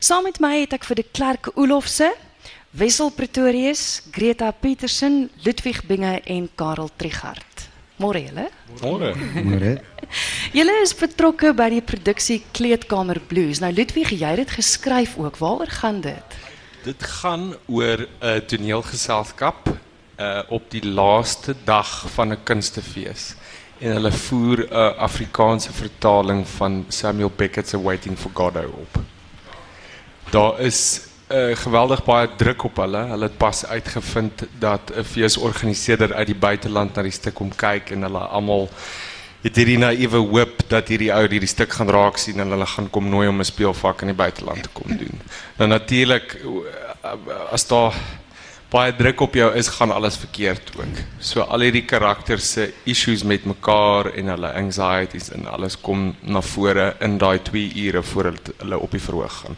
Saam met my het ek vir die Klerk Olofse, Wessel Pretorius, Greta Petersen, Ludwig Binge en Karel Trigard. Môre julle. Môre. Môre. Julle is betrokke by die produksie Kleedkamer Blues. Nou Ludwig, jy het dit geskryf ook. Waaroor gaan dit? Dit gaan oor 'n toneelgeselskap uh op die laaste dag van 'n kunstefees. En hulle voer 'n Afrikaanse vertaling van Samuel Beckett se Waiting for Godot op. Daar is uh, geweldig baie druk op hulle. Hulle het pas uitgevind dat 'n feesorganiseerder uit die buiteland na die stuk kom kyk en hulle almal het hierdie naïewe hoop dat hierdie ou hierdie stuk gaan raak sien en hulle gaan kom nooi om 'n speelvak in die buiteland te kom doen. Nou natuurlik as daar baie druk op jou is, gaan alles verkeerd ook. So al hierdie karakters se issues met mekaar en hulle anxieties en alles kom na vore in daai 2 ure voor hulle op die verhoog gaan.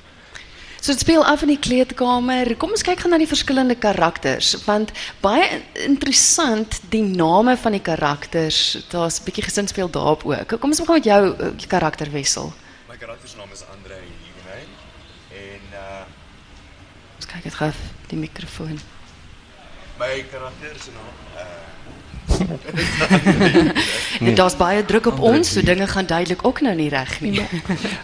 So dit speel af in die kleedkamer. Kom ons kyk gou na die verskillende karakters want baie interessant die name van die karakters. Daar's 'n bietjie gesinspeel daarop ook. Kom ons begin met jou uh, karakter Wessel. My karaktersnaam is Andre Hugenay en uh Ons kyk dit gou die mikrofoon. my karakter se naam uh En daar's baie druk op ons, so dinge gaan duidelik ook nou nie reg nie.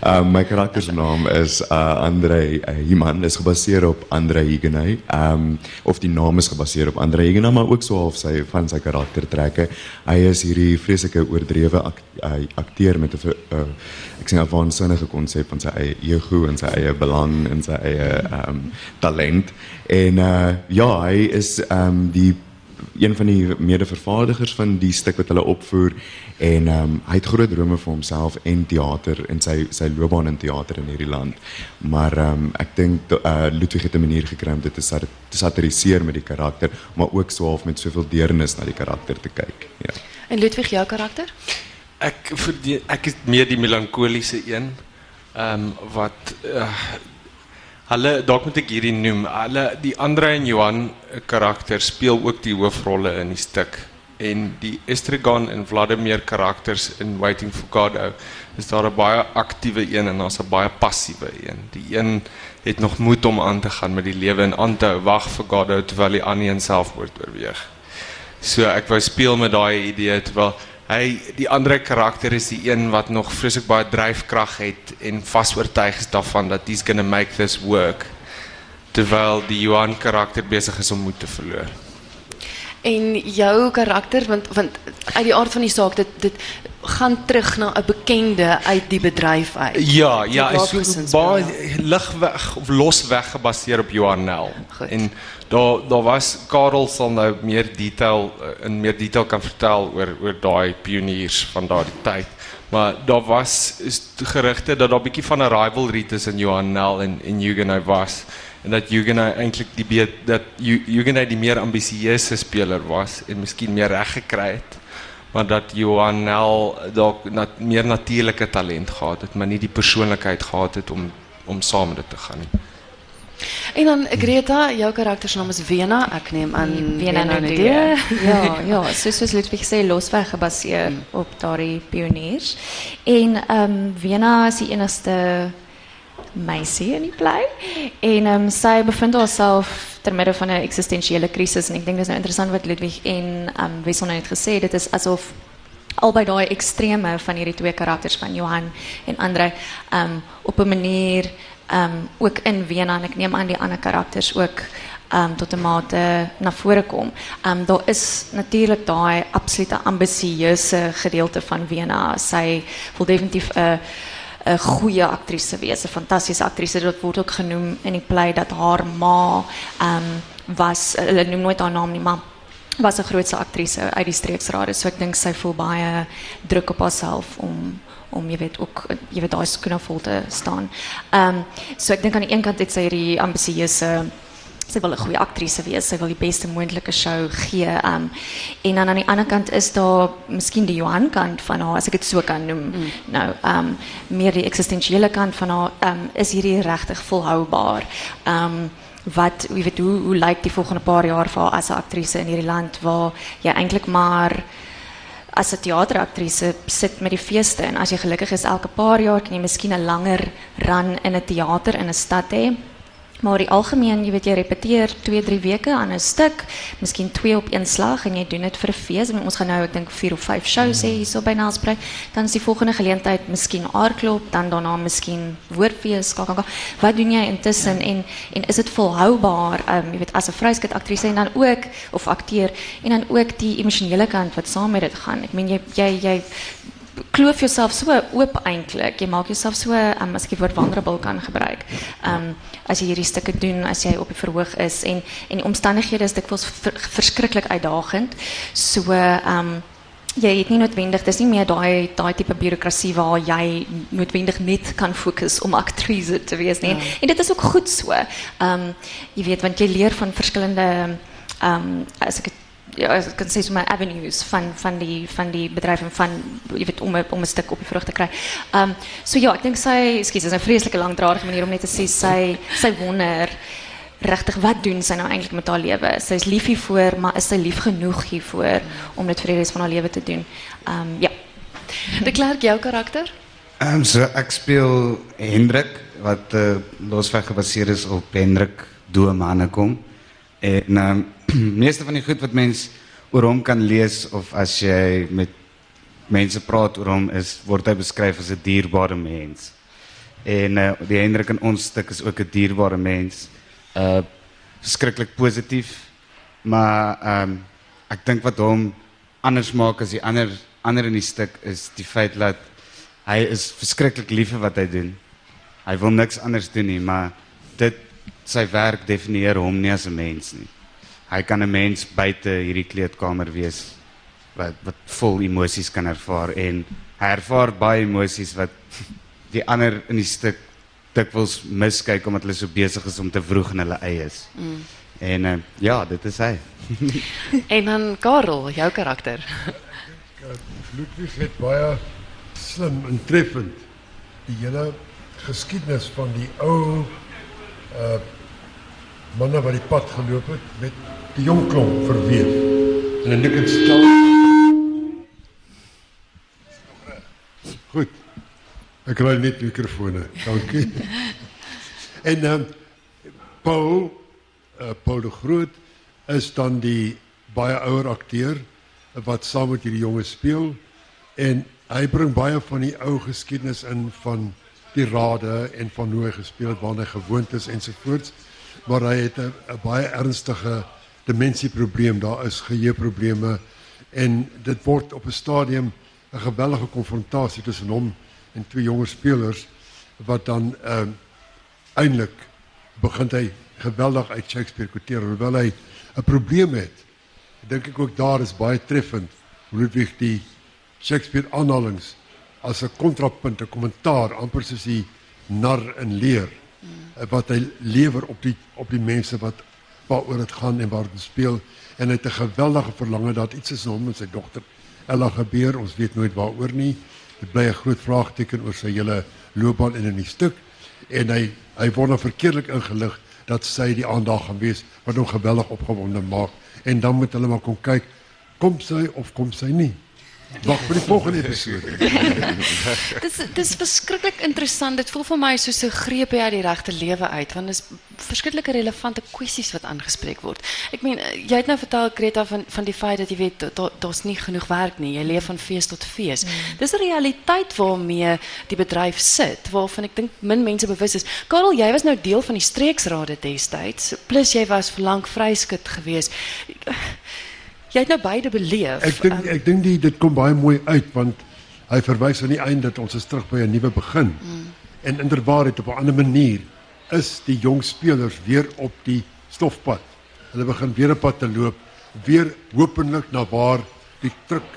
Uh, my karakter se naam is uh, Andre uh. Is gebaseer op Andre Hugenay. Um of die naam is gebaseer op Andre Hugenay, maar ook so half sy van sy karaktertrekke. Hy is hierdie vreeslike oordrewe uh, akteur met 'n uh, ek 'n waansinnige konsep van sy eie ego en sy eie belang en sy eie um talent. En uh, ja, hy is um die een van die medevervaardigers van die stuk wat hulle opvoer en ehm um, hy het groot drome vir homself en teater en sy sy loopbaan in teater in hierdie land. Maar ehm um, ek dink uh, Ludwig het 'n manier gekry om dit te, sat, te satiriseer met die karakter, maar ook so half met soveel deernis na die karakter te kyk. Ja. En Ludwig jou karakter? Ek verdien, ek is meer die melankoliese een. Ehm um, wat uh, hulle dalk moet ek hierdie noem. Hulle die Andre en Johan karakter speel ook die hoofrolle in die stuk. En die Estrigan en Vladimir karakters in Waiting for Godot is daar 'n baie aktiewe een en daar's 'n baie passiewe een. Die een het nog moed om aan te gaan met die lewe en aan te hou, wag vir Godot terwyl die ander een selfmoord oorweeg. So ek wou speel met daai idee terwyl hy die ander karakter is die een wat nog vreeslik baie dryfkrag het en vas oortuig is daarvan dat he's going to make this work terwyl die Johan karakter besig is om moed te verloor. En jou karakter want want uit die aard van die saak dit dit gaan terug na 'n bekende uit die bedryf uit. Ja, ja, is baie ligweg of losweg gebaseer op Johan Nel. En daar daar was Karel sal nou meer detail eh, in meer detail kan vertel oor oor daai pioniers van daardie tyd. Maar daar was gerugte dat daar 'n bietjie van 'n rivalry tussen Johan Nel en en Huguenot was en dat Huguenot eintlik die be- dat Hu- Huguenot die meer ambisieuse speler was en miskien meer reg gekry het. Maar dat Johan Nel dalk meer natuurlike talent gehad het, maar nie die persoonlikheid gehad het om om dit te gaan. En dan Greta, jou karakter se naam is Vena. Ek neem aan Vena Vena. Ja, ja, soos soos Ludwig sê losweg gebaseer op daardie pioniers. En um, Vena is die enigste meisie in die play en ehm um, sy bevind haarself ter midde van 'n eksistensiële krisis en ek dink dis nou interessant wat Ludwig en um, Wessel nou het gesê, dit is asof albei daai extreme van hierdie twee karakters van Johan en Andre um op 'n manier um ook in Wena en ek neem aan die ander karakters ook um tot 'n mate na vore kom. Um daar is natuurlik daai absolute ambisieuse gedeelte van Wena. Sy wil definitief 'n 'n goeie aktrise wees, 'n fantastiese aktrise. Dit word ook genoem in die play dat haar ma um was hulle noem nooit haar naam nie, maar was 'n grootse aktrise uit die streeksrade. So ek dink sy voel baie druk op haarself om om jy weet ook jy weet daai skoene vol te staan. Ehm um, so ek dink aan die een kant het sy hierdie ambisieuse sy wil 'n goeie aktrise wees, sy wil die beste moontlike show gee. Um en dan aan die ander kant is daar miskien die Johan kant van haar as ek dit so kan noem. Mm. Nou, um meer die eksistensiële kant van haar um is hierdie regtig volhoubaar. Um wat wie weet hoe hoe lyk die volgende paar jaar vir haar as 'n aktrise in hierdie land waar jy eintlik maar as 'n teateraktrise sit met die feeste en as jy gelukkig is elke paar jaar kan jy miskien 'n langer run in 'n teater in 'n stad. Maar die algemeen, jy weet jy repeteer 2, 3 weke aan 'n stuk, miskien 2 op een slag en jy doen dit vir 'n fees. En ons gaan nou ek dink 4 of 5 shows hê hierso by Nelspruit. Dan is die volgende geleentheid miskien aardklop, dan daarna miskien woordfees, kakaka. Wat doen jy intussen en en is dit volhoubaar? Ehm um, jy weet as 'n vryskut aktrise en dan ook of akteur en dan ook die emosionele kant wat saam met dit gaan. Ek meen jy jy kloof jouself so oop eintlik. Jy maak jouself so um, as ek die woord vulnerable kan gebruik. Ehm um, as jy hierdie stukke doen, as jy op die verhoog is en en die omstandighede is dikwels ver, verskriklik uitdagend. So ehm um, jy het nie noodwendig dis nie meer daai daai tipe bureaukrasie waar jy noodwendig net kan fokus om aktrise te wees nie. Ja. En dit is ook goed so. Ehm um, jy weet want jy leer van verskillende ehm um, as ek het ja, ik kan zeggen, maar avenues van, van, die, van die bedrijven van, je weet, om, om een stuk op je vrucht te krijgen. Um, so ja, ik denk zij, excuse, is een vreselijke langdradige manier om net te zeggen, zij, zij wonder regtig wat doen sy nou eintlik met haar lewe? Sy is lief hiervoor, maar is sy lief genoeg hiervoor om dit vir die res van haar lewe te doen? Um ja. De Klerk, jouw karakter? Ehm um, so ek speel Hendrik wat uh, losweg gebaseer is op Hendrik Doemane kom. En ehm meeste van die goed wat mens oor hom kan lees of as jy met mense praat oor hom is word hy beskryf as 'n dierbare mens. En uh, die Hendrik in ons stuk is ook 'n dierbare mens. Uh verskriklik positief. Maar ehm um, ek dink wat hom anders maak as die ander ander in die stuk is die feit dat hy is verskriklik lief vir wat hy doen. Hy wil niks anders doen nie, maar dit sy werk definieer hom nie as 'n mens nie hy kan 'n mens buite hierdie kleedkamer wees wat wat vol emosies kan ervaar en hy ervaar baie emosies wat die ander in die stuk dikwels miskyk omdat hulle so besig is om te vroeg in hulle eie is. Mm. En uh, ja, dit is hy. en dan Karel, jou karakter. Ludwig het baie slim en treffend die hele geskiedenis van die ou uh manne wat die pad geloop het met die klomp verweef. En dan dink ek stel Goed. Ek kry net mikrofone. Dankie. en ehm um, Paul uh, Paul de Groot is dan die baie ouer akteur wat saam met hierdie jonge speel en hy bring baie van die ou geskiedenis in van die rade en van hoe hy gespeel het, waar hy gewoond is ensovoorts maar hy het 'n baie ernstige dimensieprobleem, daar is geheueprobleme en dit word op 'n stadium 'n geweldige konfrontasie tussen hom en twee jonger spelers wat dan ehm uh, eintlik begin hy geweldig uit Shakespeare kwoteer hoewel hy 'n probleem het. Dink ek ook daar is baie treffend Ludwig die Shakespeare aanhalings as 'n kontrapunt, 'n kommentaar amper soos die nar in leer wat hy lewer op die op die mense wat waaroor dit gaan en waar dit speel. En hy het 'n geweldige verlange dat iets is hom en sy dogter Ella gebeur. Ons weet nooit waaroor nie. Dit bly 'n groot vraagteken oor sy hele loopbaan in 'n stuk. En hy hy word nou verkeerdelik ingelig dat sy die aandag gaan wees wat hom geweldig opgewonde maak. En dan moet hulle maar kom kyk kom sy of kom sy nie Wag vir die volgende episode. dis dis verskriklik interessant. Dit voel vir my soos 'n greep uit die regte lewe uit want dis verskriklike relevante kwessies wat aangespreek word. Ek meen jy het nou vertel Greta van van die feit dat jy weet daar's da, nie genoeg werk nie. Jy leef van fees tot fees. Mm. Dis 'n realiteit waarmee die bedryf sit waarvan ek dink min mense bewus is. Karel, jy was nou deel van die streeksrade destyds. Plus jy was vir lank vryskut geweest. Jy het nou beide beleef. Ek dink ek dink die dit kom baie mooi uit want hy verwys aan die einde dat ons is terug by 'n nuwe begin. Mm. En inderwaarheid op 'n ander manier is die jong spelers weer op die stofpad. Hulle begin weer 'n pad te loop, weer hopelik na waar die druk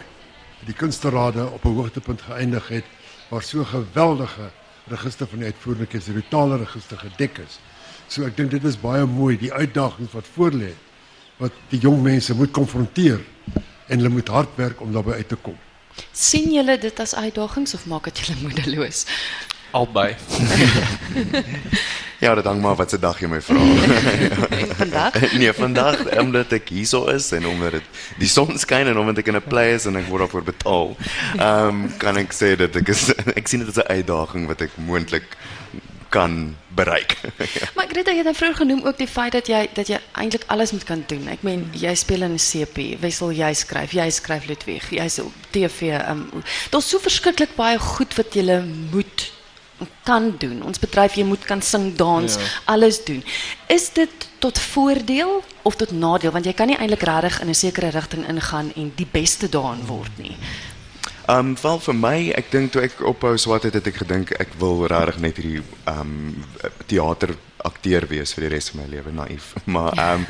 die kunsterade op 'n hoogtepunt geëindig het waar so geweldige register van die uitvoerende kies, die totale register gedek is. So ek dink dit is baie mooi die uitdagings wat voorlê wat die jong mense moet konfronteer en hulle moet hard werk om daarbey uit te kom. sien julle dit as uitdagings of maak dit julle moedeloos? Albei. Ja, dit hang maar wat se dag jy my vra. En vandag nee, vandag omdat ek hierso is en omdat dit die son skyn en omdat ek in 'n plek is en ek word daarvoor betaal. Ehm um, kan ek sê dat ek is ek sien dit as 'n uitdaging wat ek moontlik kan bereik. Maar Greta, jy het nou vroeër genoem ook die feit dat jy dat jy eintlik alles moet kan doen. Ek meen, jy speel in 'n CP, Wessel jy skryf, jy skryf Ludwig, jy's op TV. Um, Daar's so verskriklik baie goed wat jy moet kan doen. Ons bedryf jy moet kan sing, dans, ja. alles doen. Is dit tot voordeel of tot nadeel want jy kan nie eintlik regtig in 'n sekere rigting ingaan en die beste daarin word nie. Ehm um, wel vir my, ek dink toe ek ophou swat het, het ek gedink ek wil regtig net hierdie ehm um, teater akteur wees vir die res van my lewe, naïef. Maar ehm um,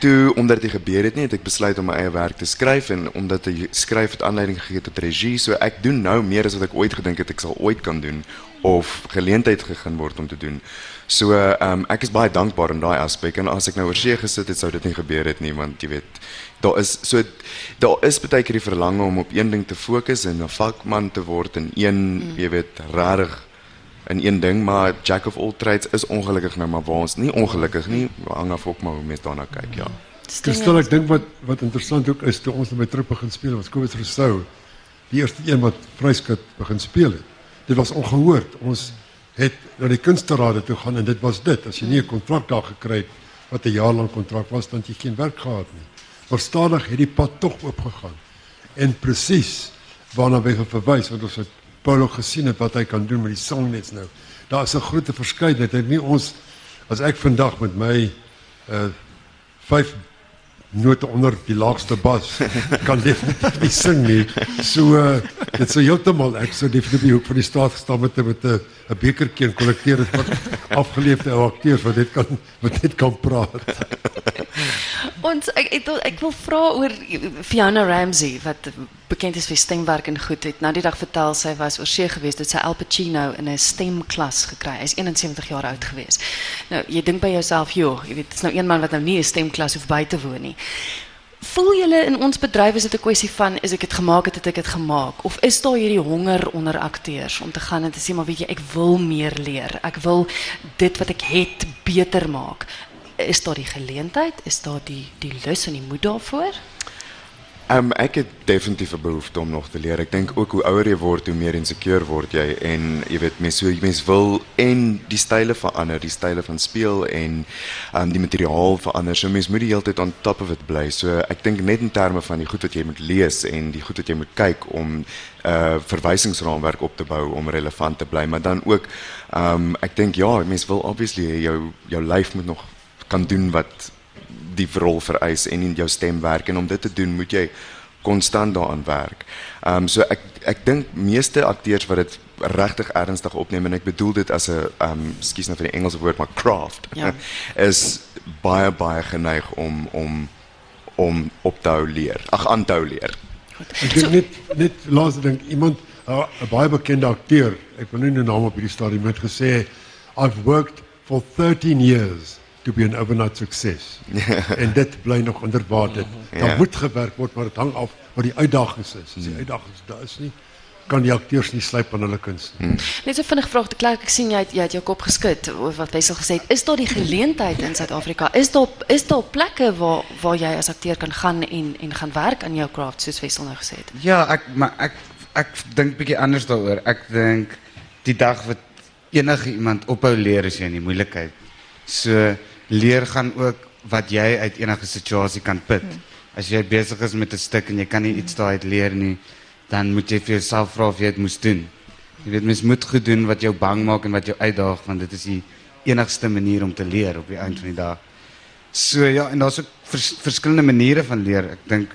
toe omdat dit gebeur het nie, het ek besluit om my eie werk te skryf en omdat ek skryf het aanleiding gegee tot regie, so ek doen nou meer as wat ek ooit gedink het ek sal ooit kan doen of geleentheid gegee word om te doen. So ehm um, ek is baie dankbaar in daai aspek en as ek nou oor see gesit het sou dit nie gebeur het nie want jy weet daar is so daar is baie keer die verlange om op een ding te fokus en 'n vakman te word in een mm. jy weet regtig in een ding maar jack of all trades is ongelukkig nou maar waar ons nie ongelukkig nie hang af ook maar hoe mense daarna kyk ja. Kristel ek dink wat wat interessant ook is toe ons net terug begin speel was Kobus Rousseau die eerste een wat vryskut begin speel het. Dit was ongehoord. Ons het na die kunsterade toe gaan en dit was dit as jy nie 'n kontrak daar gekry het wat 'n jaar lank kontrak was dan jy geen werk gehad nie. Maar stadig het die pad tog oopgegaan. En presies waarna wy verwys want ons het Paulo gesien het wat hy kan doen met die songnets nou. Daar is 'n groot verskeidenheid. Dit nie ons as ek vandag met my uh vyf note onder die laagste bas kan definitief nie sing nie. So uh, dit sou heeltemal ek sou definitief ook van die straat gestaan met met 'n 'n bekertjie en dit wat afgeleefde wat dit kan wat dit kan praat. Ons ek wil vra oor Fiona Ramsey wat bekend is vir stemwerk en goed het. Nou die dag vertel sy was oor see gewees dat sy Al Pacino in 'n stemklas gekry. Hy's 71 jaar oud gewees. Nou jy dink by jouself, joh, jy weet, dit's nou een man wat nou nie 'n stemklas hoef by te woon nie. Voel julle in ons bedryf is dit 'n kwessie van is ek dit gemaak het, het ek dit gemaak of is daar hierdie honger onder akteurs om te gaan en te sê maar weet jy ek wil meer leer. Ek wil dit wat ek het beter maak is daar die geleentheid? Is daar die die lus en die moed daarvoor? Um, ek het definitief 'n behoefte om nog te leer. Ek dink ook hoe ouer jy word, hoe meer insekuur word jy en jy weet mense so mense wil en die style verander, die style van speel en um, die materiaal verander. So mense moet die hele tyd on top of it bly. So ek dink net in terme van die goed wat jy moet lees en die goed wat jy moet kyk om 'n uh, verwysingsraamwerk op te bou om relevant te bly, maar dan ook um, ek dink ja, mense wil obviously jou jou lyf moet nog kan doen wat die rol vereis en in jou stem werk en om dit te doen moet jy konstant daaraan werk. Ehm um, so ek ek dink meeste akteurs wat dit regtig ernstig opneem en ek bedoel dit as 'n ehm um, skus nou vir die Engelse woord maar craft ja. is baie baie geneig om om om op te hou leer. Ag aan te hou leer. Ek dink net net laat dink iemand 'n baie bekende akteur, ek wil nie 'n naam op hierdie stadium met gesê I've worked for 13 years to be an overnight success. en dit bly nog onder water. Daar ja. moet gewerk word, maar dit hang af wat die uitdagings is. As die hmm. uitdagings daar is nie, kan die akteurs nie slyp aan hulle kuns nie. Hmm. Net so vinnig vraag klerk, ek sien jy het, jy het jou kop geskit of wat Wessel gesê het, is daar die geleentheid in Suid-Afrika? Is daar is daar plekke waar waar jy as akteur kan gaan en en gaan werk aan jou craft soos Wessel nou gesê het? Ja, ek maar ek ek dink bietjie anders daaroor. Ek dink die dag wat enige iemand ophou leer as jy in die moeilikheid. So leer gaan ook wat jy uit enige situasie kan put. Hmm. As jy besig is met 'n stuk en jy kan nie iets daaruit leer nie, dan moet jy vir jouself vra of jy dit moet doen. Jy weet mens moet goed doen wat jou bang maak en wat jou uitdaag want dit is die enigste manier om te leer op die einde van die dag. So ja, en daar's ook vers, verskillende maniere van leer. Ek dink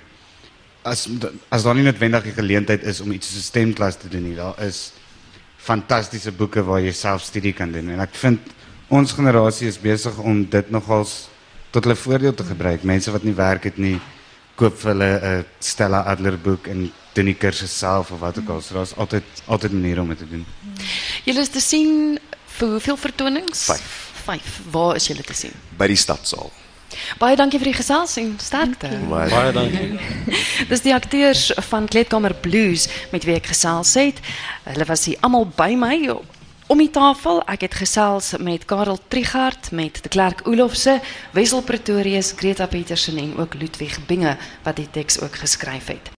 as as daar nie noodwendig 'n geleentheid is om iets stemklas te doen nie, daar is fantastiese boeke waar jy self studie kan doen en ek vind ons generasie is besig om dit nogals tot hulle voordeel te gebruik. Mense wat nie werk het nie, koop vir hulle 'n Stella Adler boek en doen die kursus self of wat ook al. So daar's altyd altyd maniere om dit te doen. Julle is te sien vir hoeveel vertonings? 5. 5. Waar is julle te sien? By die stadsaal. Baie dankie vir die gesels en sterkte. Baie, baie dankie. Dis die akteurs van Kleedkamer Blues met wie ek gesels het. Hulle was hier almal by my om die tafel. Ek het gesels met Karel Trigard, met de Klerk Olofse, Wessel Pretorius, Greta Petersen en ook Ludwig Binge wat die teks ook geskryf het.